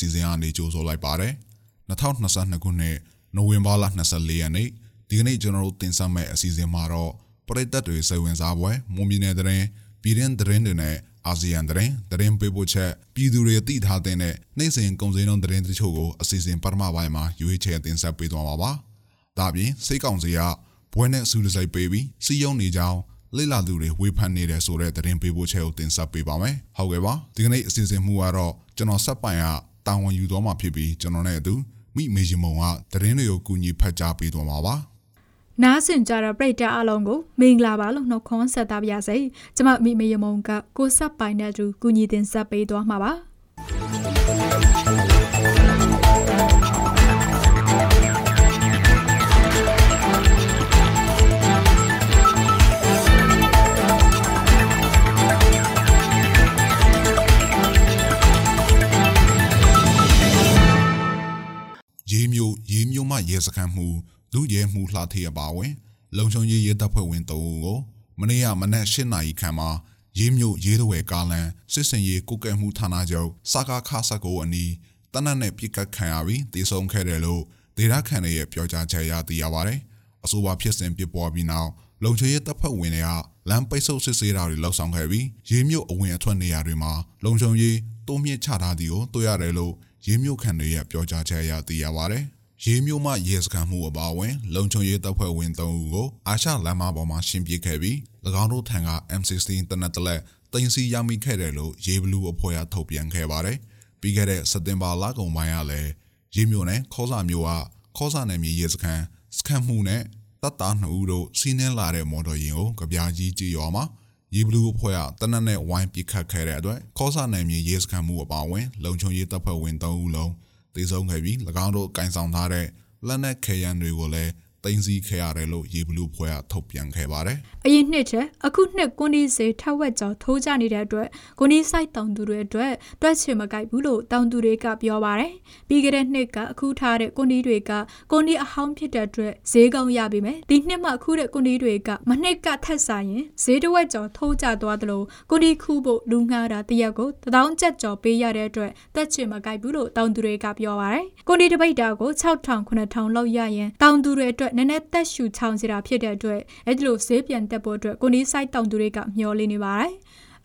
မွန်လမြန်မာပေါ့ကတ်စီစဉ်အနေကြိုဆိုလိုက်ပါတယ်2022ခုနှစ်နိုဝင်ဘာလ24ရက်နေ့ဒီကနေ့ကျွန်တော်တို့တင်ဆက်မယ့်အစီအစဉ်မှာတော့ပရိသတ်တွေစိတ်ဝင်စားပွဲမွန်ပြည်နယ်တရင်ပြည်တွင်းတရင်တွေနဲ့အာဆီယံတရင်တရင်ပေးပို့ချက်ပြည်သူတွေသိထားတဲ့နိုင်စဉ်ကုန်စည်နှုန်းတရင်တချို့ကိုအစီအစဉ်ပထမပိုင်းမှာရွေးချယ်တင်ဆက်ပေးသွားပါပါဒါပြင်စိတ်ကောင်စီကဘွဲနဲ့ဆူဒစိုက်ပေးပြီးစီယုံနေကြောင်းလိလာသူတွေဝေဖန်နေတယ်ဆိုတဲ့သတင်းပေးပို့ချက်ကိုတင်ဆက်ပေးပါမယ်။ဟုတ်ကဲ့ပါ။ဒီကနေ့အစီအစဉ်မှုကတော့ကျွန်တော်ဆက်ပိုင်က တာဝန်ယူသွားမှာဖြစ်ပြီးကျွန်တော်နဲ့အတူမိမေရှင်မုံကသတင်းတွေကိုကူညီဖတ်ကြားပေးသွားမှာပါ။နားဆင်ကြတဲ့ပရိသတ်အလုံးကိုမင်္ဂလာပါလို့နှုတ်ခွန်းဆက်သပါရစေ။ကျွန်မမိမေရမုံကကိုဆက်ပိုင်တဲ့သူကူညီတင်ဆက်ပေးသွားမှာပါ။ ရဲစခန်းမှုလူရဲမှုလှထေအပါဝင်လုံချုံရေးရဲတပ်ဖွဲ့ဝင်၃ဦးကိုမနေ့ကမနက်၈နာရီခန့်မှာရေးမြို့ရေးတော်ဝဲကားလန်စစ်စင်ရေးကုကဲမှုဌာနချုပ်စကားခါဆက်ကိုအနီးတနက်နဲ့ပြစ်ကတ်ခံရပြီးတည်ဆုံခဲ့တယ်လို့ဒေတာခန်ရဲ့ပြောကြားချက်အရသိရပါတယ်။အဆိုပါဖြစ်စဉ်ဖြစ်ပေါ်ပြီးနောက်လုံခြုံရေးတပ်ဖွဲ့ဝင်တွေကလမ်းပိတ်ဆို့စစ်ဆေးတာတွေလှုပ်ဆောင်ခဲ့ပြီးရေးမြို့အဝင်အထွက်နေရာတွေမှာလုံခြုံရေးတိုးမြင့်ချထားသည်ကိုတွေ့ရတယ်လို့ရေးမြို့ခံတွေရဲ့ပြောကြားချက်အရသိရပါတယ်။ ရေးမျိုးမှရဲစခန်းမှုအပါအဝင်လုံခြုံရေးတပ်ဖွဲ့ဝင်၃ဦးကိုအာရှလမ်းမပေါ်မှာရှင်းပြခဲ့ပြီး၎င်းတို့ထံက M16 တနက်တလက်တင်စီရမိခဲ့တယ်လို့ရေးဘလူးအဖွဲ့ကထုတ်ပြန်ခဲ့ပါတယ်။ပြီးခဲ့တဲ့စက်တင်ဘာလကုန်ပိုင်းကလည်းရေးမျိုးနဲ့ခေါစာမျိုးကခေါစာနယ်မြေရဲစခန်းစခန်းမှုနဲ့တပ်သား2ဦးတို့စီးနှင်းလာတဲ့မော်တော်ယာဉ်ကိုကြပြားကြီးကြည်ရွာမှာရေဘလူးအဖွဲ့ကတနက်နဲ့ဝိုင်းပစ်ခတ်ခဲ့တဲ့အတွက်ခေါစာနယ်မြေရဲစခန်းမှုအပါအဝင်လုံခြုံရေးတပ်ဖွဲ့ဝင်3ဦးလုံး သေဆုံးခဲ့ပြီး၎င်းတို့ကင်ဆောင်ထားတဲ့လက်နက်ခဲယမ်းတွေကိုလည်း တင်စီခဲ့ရတယ်လို့ရေဘလူးဖွဲ့ကထုတ်ပြန်ခဲ့ပါတယ်။အရင်နှစ်ချက်အခုနှစ်ကွန်ဒီစေထက်ဝက်ကျော်ထိုးကြနေတဲ့အတွက်ကွန်ဒီစိုက်တောင်သူတွေအတွက်တွက်ချင်မကိုက်ဘူးလို့တောင်သူတွေကပြောပါတယ်။ပြီးခဲ့တဲ့နှစ်ကအခုထားတဲ့ကွန်ဒီတွေကကွန်ဒီအဟောင်းဖြစ်တဲ့အတွက်ဈေးကောင်းရပြီမယ်။ဒီနှစ်မှအခုတဲ့ကွန်ဒီတွေကမနှစ်ကထက်စားရင်ဈေးတစ်ဝက်ကျော်ထိုးကြသွားသလိုကွန်ဒီခူးဖို့လူငှားတာတရက်ကိုတထောင်ကျပ်ကျော်ပေးရတဲ့အတွက်တွက်ချင်မကိုက်ဘူးလို့တောင်သူတွေကပြောပါတယ်။ကွန်ဒီတပိတ်တာကို6000 9000လောက်ရရင်တောင်သူတွေအတွက်နည်းနည်းသက်ရှူချောင်စီတာဖြစ်တဲ့အတွက်အဲ့ဒီလိုဈေးပြန်တက်ဖို့အတွက်ကိုနီးဆိုင်တောင်သူတွေကမျှော်လင့်နေပါတယ်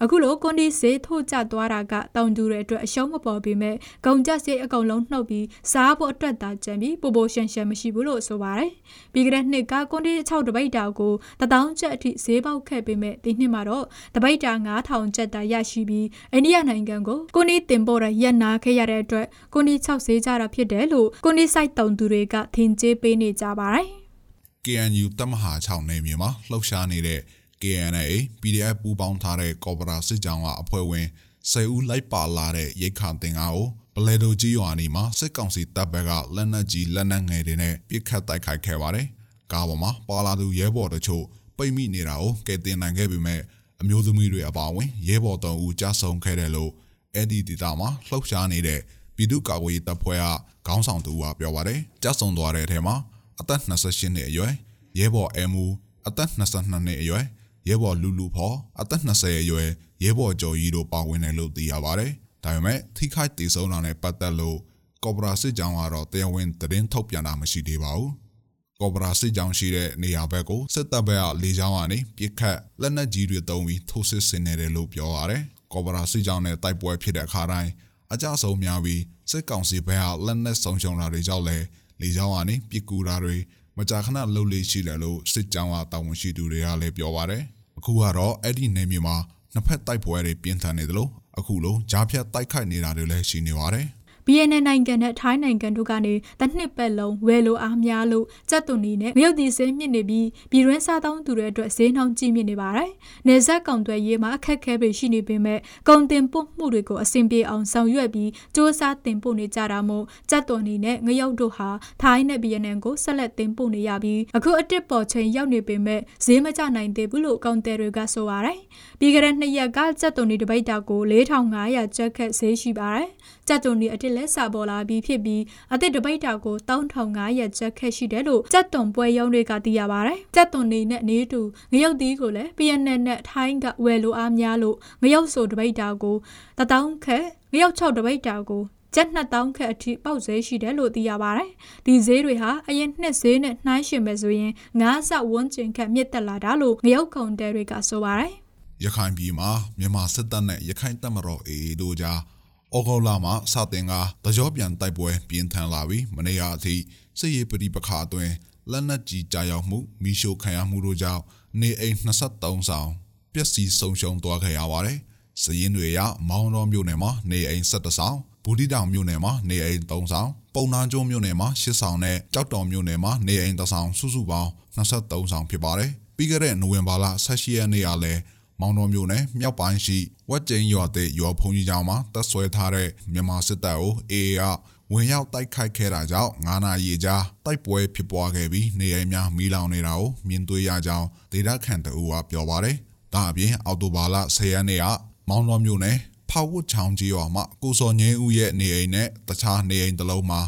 အခုလိုကွန်ဒီစေးထိုးကျသွားတာကတောင်သူတွေအတွက်အရှုံးမပေါ်ပေမဲ့ဂုံကြက်စေးအကုန်လုံးနှုတ်ပြီးစားဖို့အတွက်သာကြံပြီးပိုပိုရှန်ရှန်မရှိဘူးလို့ဆိုပါတယ်။ပြီးကြတဲ့နှစ်ကကွန်ဒီ6တပိတ်တာကိုတထောင်ကျပ်အထိဈေးပေါက်ခဲ့ပေမဲ့ဒီနှစ်မှာတော့တပိတ်တာ9000ကျပ်တာရရှိပြီးအိန္ဒိယနိုင်ငံကိုကွန်ဒီတင်ပို့ရရက်နာခဲ့ရတဲ့အတွက်ကွန်ဒီ6ဈေးကြတာဖြစ်တယ်လို့ကွန်ဒီဆိုင်တောင်သူတွေကထင်ကြေးပေးနေကြပါတယ်။ KNU တမဟာ6နေမြေမှာလှုပ်ရှားနေတဲ့ KNA PDF ပူးပေါင်းထားတဲ့ကော်ပိုရာစစ်ကြောင်းကအဖွဲ့ဝင်10ဦးလိုက်ပါလာတဲ့ရိတ်ခါတင်ကားကိုဘလဲဒိုကြီးရွာနီမှာစစ်ကောင်စီတပ်ဘက်ကလက်နက်ကြီးလက်နက်ငယ်တွေနဲ့ပစ်ခတ်တိုက်ခိုက်ခဲ့ပါတယ်။ကားပေါ်မှာပါလာသူရဲဘော်တို့ချို့ပိတ်မိနေတာကိုကယ်တင်နိုင်ခဲ့ပေမဲ့အမျိုးသမီးတွေအပါအဝင်ရဲဘော်တုံးဦးကြားဆုံးခဲ့တယ်လို့အဲ့ဒီဒေတာမှာလှုပ်ရှားနေတဲ့ပြည်သူ့ကာကွယ်ရေးတပ်ဖွဲ့ကခေါင်းဆောင်သူကပြောပါတယ်။ကြားဆုံးသွားတဲ့အထက်မှာအသက်28နှစ်အရွယ်ရဲဘော်အမူအသက်22နှစ်အရွယ် ရဲဘော်လူလူဖော်အသက်20အရွယ်ရဲဘော်ကျော်ကြီးတို့ပါဝင်တယ်လို့သိရပါတယ်။ဒါပေမဲ့ထိခိုက်ဒေဆုံးတာနဲ့ပတ်သက်လို့ကော်ပိုရာစစ်ကြောင်းကတော့တရားဝင်သတင်းထုတ်ပြန်တာမရှိသေးပါဘူး။ကော်ပိုရာစစ်ကြောင်းရှိတဲ့နေရာဘက်ကိုစစ်တပ်ဘက်ကလေကြောင်းကနေပြစ်ခတ်လက်နက်ကြီးတွေတုံးပြီးထိုးစစ်ဆင်နေတယ်လို့ပြောရတယ်။ကော်ပိုရာစစ်ကြောင်းနဲ့တိုက်ပွဲဖြစ်တဲ့အခါတိုင်းအကြဆုံးများပြီးစစ်ကောင်စီဘက်ကလက်နက်ဆုံးရှုံးတာတွေကြောင့်လည်းလေကြောင်းကနေပြစ်ကူတာတွေမ ကြာခဏလှုပ်လေးရှိတယ်လို့စစ်ကြောင်းကတာဝန်ရှိသူတွေကလည်းပြောပါတယ်အခုကတော့အဲ့ဒီနေမြေမှာနှစ်ဖက်တိုက်ပွဲတွေပြင်းထန်နေတယ်လို့အခုလိုကြားဖြတ်တိုက်ခိုက်နေတာတွေလည်းရှိနေပါတယ် BNN နိုင်ငံနဲ့ထိုင်းနိုင်ငံတို့ကနေတစ်နှစ်ပတ်လုံးဝယ်လိုအားများလို့ကြက်သွန်နီနဲ့မြုပ်တီစင်းမြင့်နေပြီးပြည်တွင်းစားသုံးသူတွေအတွက်ဈေးနှောင်းကြီးမြင့်နေပါတယ်။နေဆက်ကောင်တွေရေးမှာအခက်အခဲတွေရှိနေပေမဲ့ကုန်တင်ပို့မှုတွေကိုအဆင်ပြေအောင်ဆောင်ရွက်ပြီးစ조사တင်ပို့နေကြတာမို့ကြက်သွန်နီနဲ့ငရုတ်တို့ဟာထိုင်းနဲ့ BNN ကိုဆက်လက်တင်ပို့နေရပြီးအခုအတစ်ပေါ်ချိန်ရောက်နေပေမဲ့ဈေးမကျနိုင်သေးဘူးလို့ကောင်တယ်တွေကဆိုပါတယ်။ပြီးကြတဲ့နှစ်ရက်ကကြက်သွန်နီတပိတ်တာကို4500ကျပ်ခက်ဈေးရှိပါတယ်။ကြက်သွန်နီအတစ်လက်စာပေါ်လာပြီးဖြစ်ပြီးအသစ်တပိတ်တာကို1500ကျပ်ခက်ရှိတယ်လို့ကြက်သွန်ပွဲရုံးတွေကသိရပါတယ်။ကြက်သွန်နေနဲ့နေတူငရုတ်သီးကိုလည်း PNN နဲ့ထိုင်းကဝယ်လိုအားများလို့ငရုတ်ဆိုတပိတ်တာကို1000ခက်ငရုတ်6တပိတ်တာကိုကျပ်2000ခက်အထိပေါက်ဈေးရှိတယ်လို့သိရပါတယ်။ဒီဈေးတွေဟာအရင်နှစ်ဈေးနဲ့နှိုင်းယှဉ်မယ်ဆိုရင်9ဆဝန်းကျင်ခက်မြင့်တက်လာတာလို့ငရုတ်ကုန်တဲတွေကဆိုပါတယ်။ရခိုင်ပြည်မှာမြန်မာစစ်တပ်နဲ့ရခိုင်တပ်မတော် AA တို့ကြား ဩဂုတ်လမှာစတင်ကတကြောပြန်တိုက်ပွဲပြင်းထန်လာပြီးမနေ့ကအထိစစ်ရေးပဋိပက္ခအတွင်းလက်နက်ကြီးကြာရောက်မှုမိရှို့ခံရမှုတို့ကြောင့်နေအိမ်23ဆောင်ပျက်စီးဆုံးရှုံးသွားခဲ့ရပါတယ်။စည်ရင်တွေရမောင်းတော်မြို့နယ်မှာနေအိမ်17ဆောင်ဘူဒီတောင်မြို့နယ်မှာနေအိမ်3ဆောင်ပုံနာကျုံမြို့နယ်မှာ10ဆောင်နဲ့ကြောက်တော်မြို့နယ်မှာနေအိမ်3ဆောင်စုစုပေါင်း23ဆောင်ဖြစ်ပါတယ်။ပြီးခဲ့တဲ့နိုဝင်ဘာလ18ရက်နေ့ကလည်း မောင်တော်မြို့နယ်မြောက်ပိုင်းရှိဝက်ကျင်းရွာတဲ့ရွာဖုန်ကြီးကျောင်းမှာတပ်ဆွဲထားတဲ့မြန်မာစစ်တပ်ကို AA ကဝင်ရောက်တိုက်ခိုက်ခဲ့တာကြောင့်9နာရီကြာတိုက်ပွဲဖြစ်ပွားခဲ့ပြီးနေအိမ်များမီးလောင်နေတာကိုမြင်တွေ့ရကြောင်းဒေသခံတအူကပြောပါတယ်။ဒါအပြင်အော်တိုဘာလ10ရက်နေ့ကမောင်တော်မြို့နယ်ဖောက်ဝတ်ချောင်းကြီးရွာမှာကိုစော်ငင်းဦးရဲ့နေအိမ်နဲ့တခြားနေအိမ်တစ်လုံးမှာ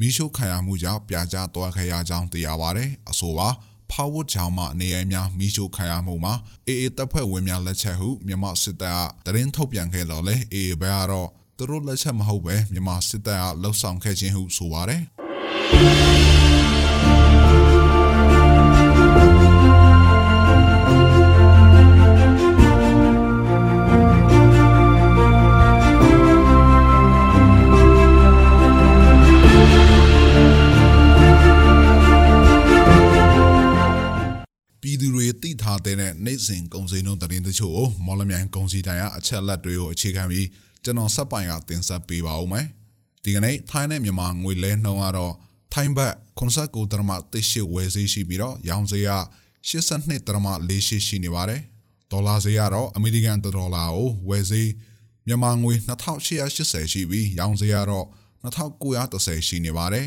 မီးရှို့ခံရမှုကြောင့်ပြာကျသွားခဲ့ရကြောင်းသိရပါတယ်။အဆိုပါ ဖောက်ဝတ်ချောင်းမှာနေအိမ်များမီးရှို့ခံရမှုမှာအေအေတပ်ဖွဲ့ဝင်များလက်ချက်ဟုမြန်မာစစ်တပ်ကတရင်ထုတ်ပြန်ခဲ့တော့လေအေအေဘက်ကတော့သူတို့လက်ချက်မဟုတ်ပဲမြန်မာစစ်တပ်ကလှုပ်ဆောင်ခဲ့ခြင်းဟုဆိုပါတယ် ချို့ကိုမော်လမြိုင်ကုံစီတိုင်ကအချက်လက်တွေကိုအခြေခံပြီးကျွန်တော်ဆက်ပိုင်ကတင်ဆက်ပေးပါဦးမယ်ဒီကနေ့ထိုင်းနဲ့မြန်မာငွေလဲနှုန်းကတော့ထိုင်းဘတ်89ဒရမ38ဝယ်ဈေးရှိပြီးတော့ရောင်းဈေးက82ဒရမ48ရှိနေပါတယ်ဒေါ်လာဈေးကတော့အမေရိကန်ဒေါ်လာကိုဝယ်ဈေးမြန်မာငွေ2880ရှိပြီးရောင်းဈေးကတော့2930ရှိနေပါတယ်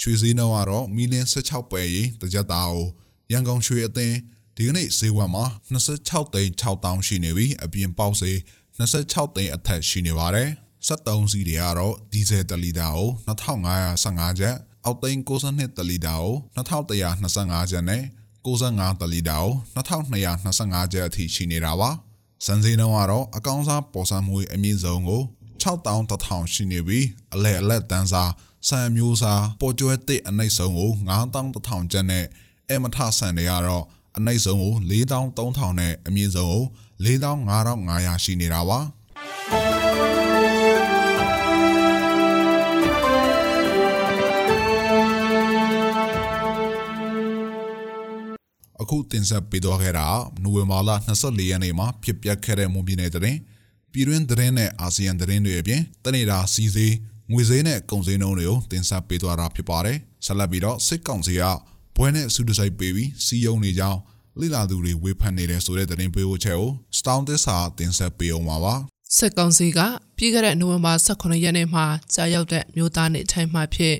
ရွှေဈေးနှုန်းကတော့မီလီယံ16ပဲရင်တစ်ကြက်သားကိုရန်ကုန်ရွှေအသင်း ဒီကနေ့ဈေးဝယ်မှာ26သိန်း6000ရှိနေပြီးအပြင်ပေါက်ဈေး26သိန်းအထက်ရှိနေပါတယ်။73စီးတွေကတော့ဒီဇယ်1လီတာကို2515ကျပ်အောက်သိန်း62တလီတာကို2125ကျပ်နဲ့65တလီတာကို2225ကျပ်အထိရှိနေတာပါ။စံစည်းနှုန်းကတော့အကောင်းစားပေါ်ဆန်းမွေးအမြင့်ဆုံးကို6100ရှိနေပြီးအလဲအလက်တန်းစားဆန်မျိုးစားပေါ်ကျွဲတစ်အနှိမ့်ဆုံးကို9100ကျပ်နဲ့အမထဆန်တွေကတော့ အနှိမ့်ဆုံးကို4300နဲ့အမြင့်ဆုံးကို4500ရှိနေတာပါအခုတင်ဆက်ပေးသွားခဲ့တာနိုဝင်ဘာလ24ရက်နေ့မှာဖြစ်ပျက်ခဲ့တဲ့မွန်ပြည်နယ်တွင်ပြည်တွင်းသတင်းနဲ့အာဆီယံသတင်းတွေအပြင်တနေတာစီစေးငွေဈေးနဲ့ကုန်ဈေးနှုန်းတွေကိုတင်ဆက်ပေးသွားတာဖြစ်ပါတယ်ဆက်လက်ပြီးတော့စစ်ကောင်စီက ဘွဲနဲ့စုတစိုက်ပေးပြီးစီယုံနေကြောင်းလိလာသူတွေဝေဖန်နေတဲ့ဆိုတဲ့သတင်းပေးဖို့ချက်ကို Stone သစ္စာတင်ဆက်ပေးအောင်ပါပါစစ်ကောင်စီကပြည်ခဲ့တဲ့နိုဝင်ဘာ18ရက်နေ့မှာကြာရောက်တဲ့မြို့သားနေထိုင်မှဖြစ်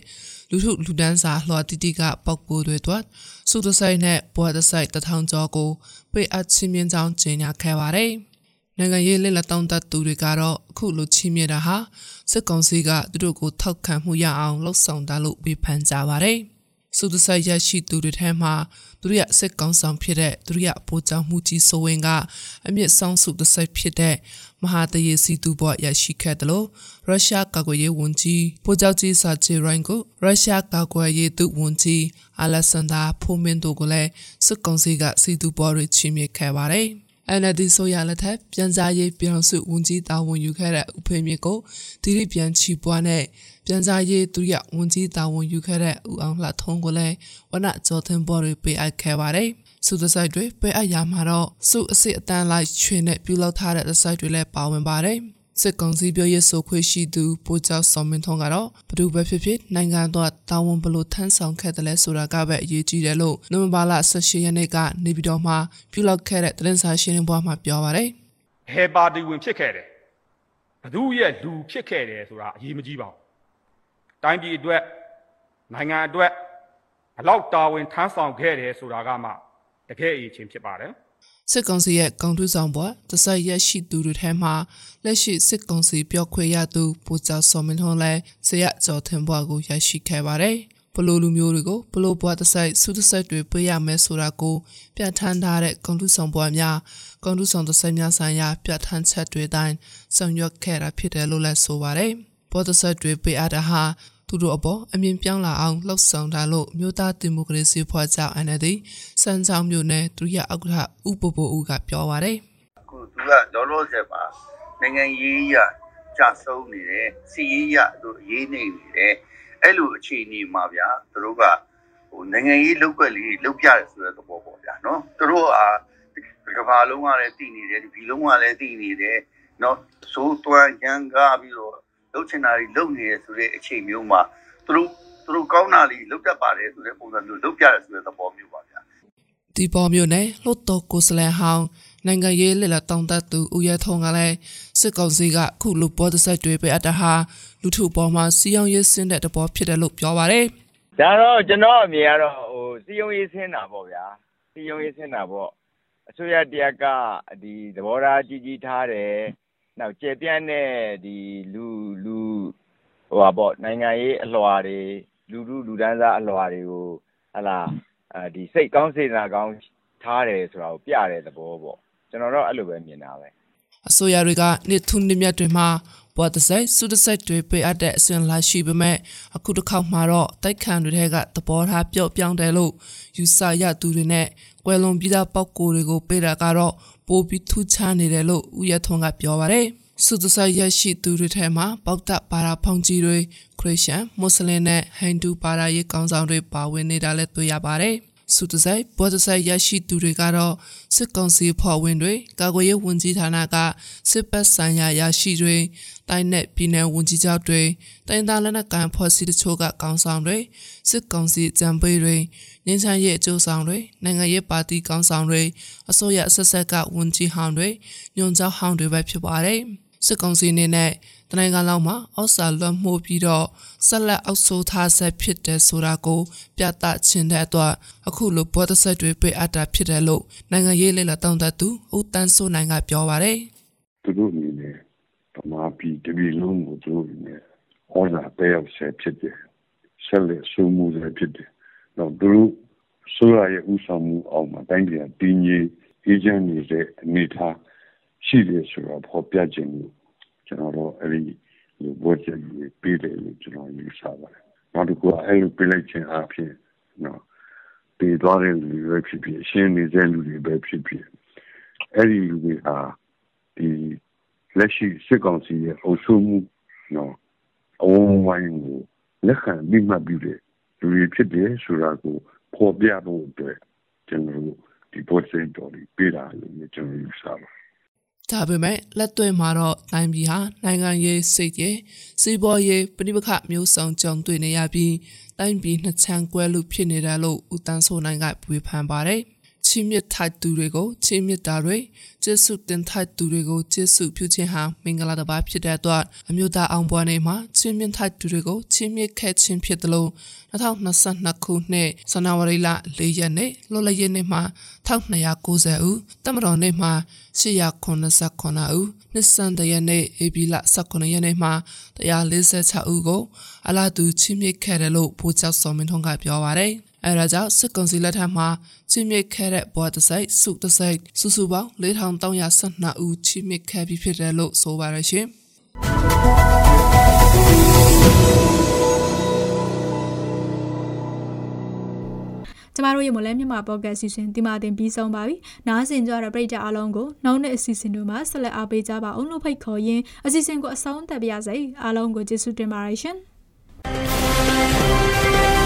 လူထုလူဒန်းစာလှော်တီတီကပောက်ပိုးတွေတော့စုတဆိုင်နဲ့ဘွားတဆိုင်တထောင်ကျော်ကိုပေးအပ်ချင်းမြင့်ကြောင်းကြေညာခဲ့ပါတယ်။နိုင်ငံရေးလက်လက်တောင်းတသူတွေကတော့အခုလိုချီးမြှင့်တာဟာစစ်ကောင်စီကသူတို့ကိုထောက်ခံမှုရအောင်လှုံ့ဆော်တာလို့ဝေဖန်ကြပါတယ်။ စုတဆိုင်ရရှိသူတွေထဲမှာသူတို့ရစစ်ကောင်ဆောင်ဖြစ်တဲ့သူတို့ရဗိုလ်ချုပ်မှုကြီးစိုးဝင်းကအမြင့်ဆောင်စုတဆိုင်ဖြစ်တဲ့မဟာတရေစီသူဘောရရှိခဲ့တယ်လို့ရုရှားကာကွယ်ရေးဝန်ကြီးဗိုလ်ချုပ်ကြီးဆာချေရိုင်းကိုရုရှားကာကွယ်ရေးသူဝန်ကြီးအလက်ဆန်ဒါဖိုမင်တိုကိုလည်းစစ်ကောင်စီကစီသူဘောတွေချီးမြှင့်ခဲ့ပါတယ်။ NLD ဆိုရလက်ထက်ပြန်ကြားရေးပြောင်းစုဝန်ကြီးတာဝန်ယူခဲ့တဲ့ဦးဖေမြင့်ကိုဒီရီပြန်ချီပွားနဲ့ပြန်ကြားရေးသူရဝန်ကြီးတာဝန်ယူခဲ့တဲ့ဦးအောင်လှထုံးကိုလည်းဝနကျော်သင်ဘော်တွေပေးအပ်ခဲ့ပါတယ်။စုသဆိုင်တွေပေးအပ်ရမှာတော့စုအစ်စ်အတန်းလိုက်ချွေနဲ့ပြုလုပ်ထားတဲ့သဆိုင်တွေလည်းပါဝင်ပါတယ်။ စစ်ကောင်စီပြောရေးဆိုခွင့်ရှိသူပိုးကျော်စောမင်းထွန်းကတော့ဘဒုပဲဖြစ်ဖြစ်နိုင်ငံတော်တာဝန်ဘလို့ထမ်းဆောင်ခဲ့တယ်လဲဆိုတာကပဲအရေးကြီးတယ်လို့နိုဝင်ဘာလ18ရက်နေ့ကနေပြည်တော်မှာပြုလုပ်ခဲ့တဲ့သတင်းစာရှင်းလင်းပွဲမှာပြောပါတယ်။ဟဲပါတီဝင်ဖြစ်ခဲ့တယ်။ဘဒုရဲ့လူဖြစ်ခဲ့တယ်ဆိုတာအရေးမကြီးပါဘူး။တိုင်းပြည်အတွက်နိုင်ငံအတွက်ဘလောက်တာဝန်ထမ်းဆောင်ခဲ့တယ်ဆိုတာကမှတကယ်အရေးချင်းဖြစ်ပါတယ်။ စစ်ကောင်စီရဲ့ကောင်ထုဆောင်ပေါ်တစိုက်ရရှိသူတွေထဲမှာလက်ရှိစစ်ကောင်စီပြောခွေရသူပူဇော်စောမင်းထွန်းလည်းဇရကျော်ထင်ဘွားကိုရရှိခဲ့ပါတယ်။ဘလို့လူမျိုးတွေကိုဘလို့ဘွားတစိုက်စုတစိုက်တွေပေးရမယ်ဆိုတာကိုပြဋ္ဌာန်းထားတဲ့ကွန်တုဆောင်ဘွားများကွန်တုဆောင်တစိုက်များဆိုင်ရာပြဋ္ဌာန်းချက်တွေတိုင်းဆောင်ရွက်ခဲ့တာဖြစ်တယ်လို့လည်းဆိုပါတယ်။ဘောတစိုက်တွေပေးအပ်တာဟာ သူတို့အပေါ်အမြင်ပြောင်းလာအောင်လှုပ်ဆောင်တာလို့မြို့သားဒီမိုကရေစီဖွဲ့ကြောင်း NLD စံချောင်းမြို့နယ်ဒုတိယဥက္ကဋ္ဌဥပပိုဦးကပြောပါတယ်။အခုသူကလောလောဆယ်မှာနိုင်ငံရေးရကြဆုံးနေတယ်စီရေးရသူရေးနေနေတယ်အဲ့လိုအခြေအနေမှာဗျာသူတို့ကဟိုနိုင်ငံရေးလောက်ွက်လေးလောက်ပြတယ်ဆိုတဲ့သဘောပေါ့ဗျာနော်သူတို့ဟာဒီကမ္ဘာလုံးကလည်းတည်နေတယ်ဒီလုံးကလည်းတည်နေတယ်နော်သိုးတွန်းရန်ကားပြီးတော့ လှုပ်ချင်တာတွေလှုပ်နေရဆိုတဲ့အခြေမျိုးမှာသူတို့သူတို့ကောင်းတာလေးလှုပ်တတ်ပါတယ်ဆိုတဲ့ပုံစံမျိုးလှုပ်ပြတယ်ဆိုတဲ့သဘောမျိုးပါဗျာဒီပေါ်မျိုးနဲ့လှုပ်တော့ကိုစလဲဟောင်းနိုင်ငံရေးလက်လက်တောင်းတသူဦးရထုံကလည်းစစ်ကောင်စီကခုလူပေါ်တဲ့ဆက်တွေပဲအတဟာလူထုပေါ်မှာစီအောင်ရေးစင်းတဲ့တပေါ်ဖြစ်တယ်လို့ပြောပါတယ်။ဒါတော့ကျွန်တော်အမြင်ကတော့ဟိုစီအောင်ရေးစင်းတာပေါ့ဗျာ။စီအောင်ရေးစင်းတာပေါ့။အစိုးရတရားကဒီသဘောထားကြီးကြီးထားတယ်။ နောက်ကျေပြန့်တဲ့ဒီလူလူဟိုပါပေါ့နိုင်ငံရေးအလွှာတွေလူလူလူဒန်းစားအလွှာတွေကိုဟလာအဲဒီစိတ်ကောင်းစေတနာကောင်းထားတယ်ဆိုတာကိုပြတဲ့သဘောပေါ့ကျွန်တော်တော့အဲ့လိုပဲမြင်တာပဲအစိုးရတွေကနှစ်ထုနှစ်မြတ်တွေမှာဘောတစိုက်စုတစိုက်တွေပေးအပ်တဲ့အစဉ်လာရှိပေမဲ့အခုတစ်ခေါက်မှာတော့တိုက်ခန်တွေကသဘောထားပြော့ပြောင်းတယ်လို့ယူဆရသူတွေနဲ့ကွယ်လွန်ပြီးသားပောက်ကိုတွေကိုပေးတာကတော့ ပိုပြီးထူးခြားနေတယ်လို့ဦးရထွန်းကပြောပါတယ်စုတဆိုင်ရရှိသူတွေထဲမှာပေါက်တပါရာဖောင်ကြီးတွေခရစ်ယာန်မွတ်စလင်နဲ့ဟိန္ဒူပါရာရေးကောင်းဆောင်တွေပါဝင်နေတာလည်းတွေ့ရပါတယ်။ စုတစိုက်ဘောတစိုက်ရရှိသူတွေကတော့စစ်ကောင်စီဖော်ဝင်တွေကာကွယ်ရေးဝန်ကြီးဌာနကစစ်ပတ်ဆိုင်ရာရရှိတွေတိုင်းနဲ့ပြည်နယ်ဝန်ကြီးချုပ်တွေတိုင်းသားလက်နက်ကိုင်ဖွဲ့စည်းတချို့ကကောင်းဆောင်တွေစစ်ကောင်စီကြံပေးတွေငင်းချမ်းရေးအကျိုးဆောင်တွေနိုင်ငံရေးပါတီကောင်းဆောင်တွေအစိုးရအဆက်ဆက်ကဝန်ကြီးဟောင်းတွေညွန်ကြောင်းဟောင်းတွေပဲဖြစ်ပါတယ် စစ်ကောင်စီအနေနဲ့တနိုင်ငံလုံးမှာအောက်စာလွှမ်းမိုးပြီးတော့ဆက်လက်အောက်ဆိုးထားဆက်ဖြစ်တယ်ဆိုတာကိုပြသခြင်းတဲ့အတွက်အခုလိုဘောဒဆက်တွေပေးအပ်တာဖြစ်တယ်လို့နိုင်ငံရေးလေ့လာတောင်းတသူဦးတန်းစိုးနိုင်ကပြောပါတယ်သူတို့အနေနဲ့ဗမာပြည်တပြည်လုံးကိုသူတို့အနေနဲ့ဟောတာတဲ့ရောက်ဆက်ဖြစ်တယ်ဆက်လက်ဆူမှုဆက်ဖြစ်တယ်တော့သူတို့ဆိုရရဲ့ဥဆောင်မှုအောင်မှာတိုင်းပြည်တည်ငြိမ်အေးချမ်းနေတဲ့အနေအထား ရှိတယ်ဆိုတော့ဖော်ပြခြင်းလို့ကျွန်တော်တို့အဲ့ဒီဘဝချက်ကြီးပေးတယ်လို့ကျွန်တော်ယူဆပါတယ်နောက်တစ်ခုကအဲ့လိုပြလိုက်ခြင်းအပြင်နော်တည်သွားတဲ့လူတွေပဲဖြစ်ဖြစ်ရှင်းနေတဲ့လူတွေပဲဖြစ်ဖြစ်အဲ့ဒီလူတွေဟာဒီလက်ရှိစစ်ကောင်စီရဲ့အုပ်ချုပ်မှုနော်အဝန်းဝိုင်းကိုလက်ခံပြီးမှပြီးတဲ့လူတွေဖြစ်တယ်ဆိုတာကိုဖော်ပြဖို့အတွက်ကျွန်တော်တို့ဒီပေါ်စင်တော်ပြီးပြတာလို့ကျွန်တော်ယူဆပါတယ် ဒါပေမဲ့လက်တွေ့မှာတော့တိုင်းပြည်ဟာနိုင်ငံရေးစိတ်ရေးစီးပွားရေးပြည်ပခမျိုးစုံကြုံတွေ့နေရပြီးတိုင်းပြည်နှစ်ချမ်းကွဲလို့ဖြစ်နေတာလို့ဦးတန်းဆိုနိုင်ကဝေဖန်ပါတယ်။ ချီးမြှင့်ထိုက်သူတွေကိုချီးမြှင့်တာတွေကျေးဇူးတင်ထိုက်သူတွေကိုကျေးဇူးပြုခြင်းဟာမင်္ဂလာတစ်ပါးဖြစ်တဲ့အတွက်အမျိုးသားအောင်ပွဲနေ့မှာချီးမြှင့်ထိုက်သူတွေကိုချီးမြှင့်ခဲ့ခြင်းဖြစ်တယ်လို့2022ခုနှစ်ဇန်နဝါရီလ4ရက်နေ့လွတ်လပ်ရေးနေ့မှာ1290ဦးတမတော်နေ့မှာ889ဦးနှစ်ဆန်းတရက်နေ့ဧပြီလ18ရက်နေ့မှာ146ဦးကိုအလားတူချီးမြှင့်ခဲ့တယ်လို့ဗိုလ်ချုပ်စောမင်းထွန်းကပြောပါတယ်။ အဲဒါကြောင့်စစ်ကောင်စီလက်ထက်မှာချိမြစ်ခဲ့တဲ့ဘွားတစိုက်စုတစိုက်စုစုပေါင်း4312ဦးချိမြစ်ခဲ့ပြီးဖြစ်တယ်လို့ဆိုပါရရှင်ကျမတို့ရဲ့မလဲမြန်မာပေါ့ကတ်အစီအစဉ်ဒီမှာတင်ပြီးဆုံးပါပြီ။နားဆင်ကြတဲ့ပရိသတ်အားလုံးကိုနောက်နေ့အစီအစဉ်တွေမှာဆက်လက်အားပေးကြပါအောင်လို့ဖိတ်ခေါ်ရင်းအစီအစဉ်ကိုအဆုံးသတ်ပါရစေ။အားလုံးကိုကျေးဇူးတင်ပါတယ်ရှင်။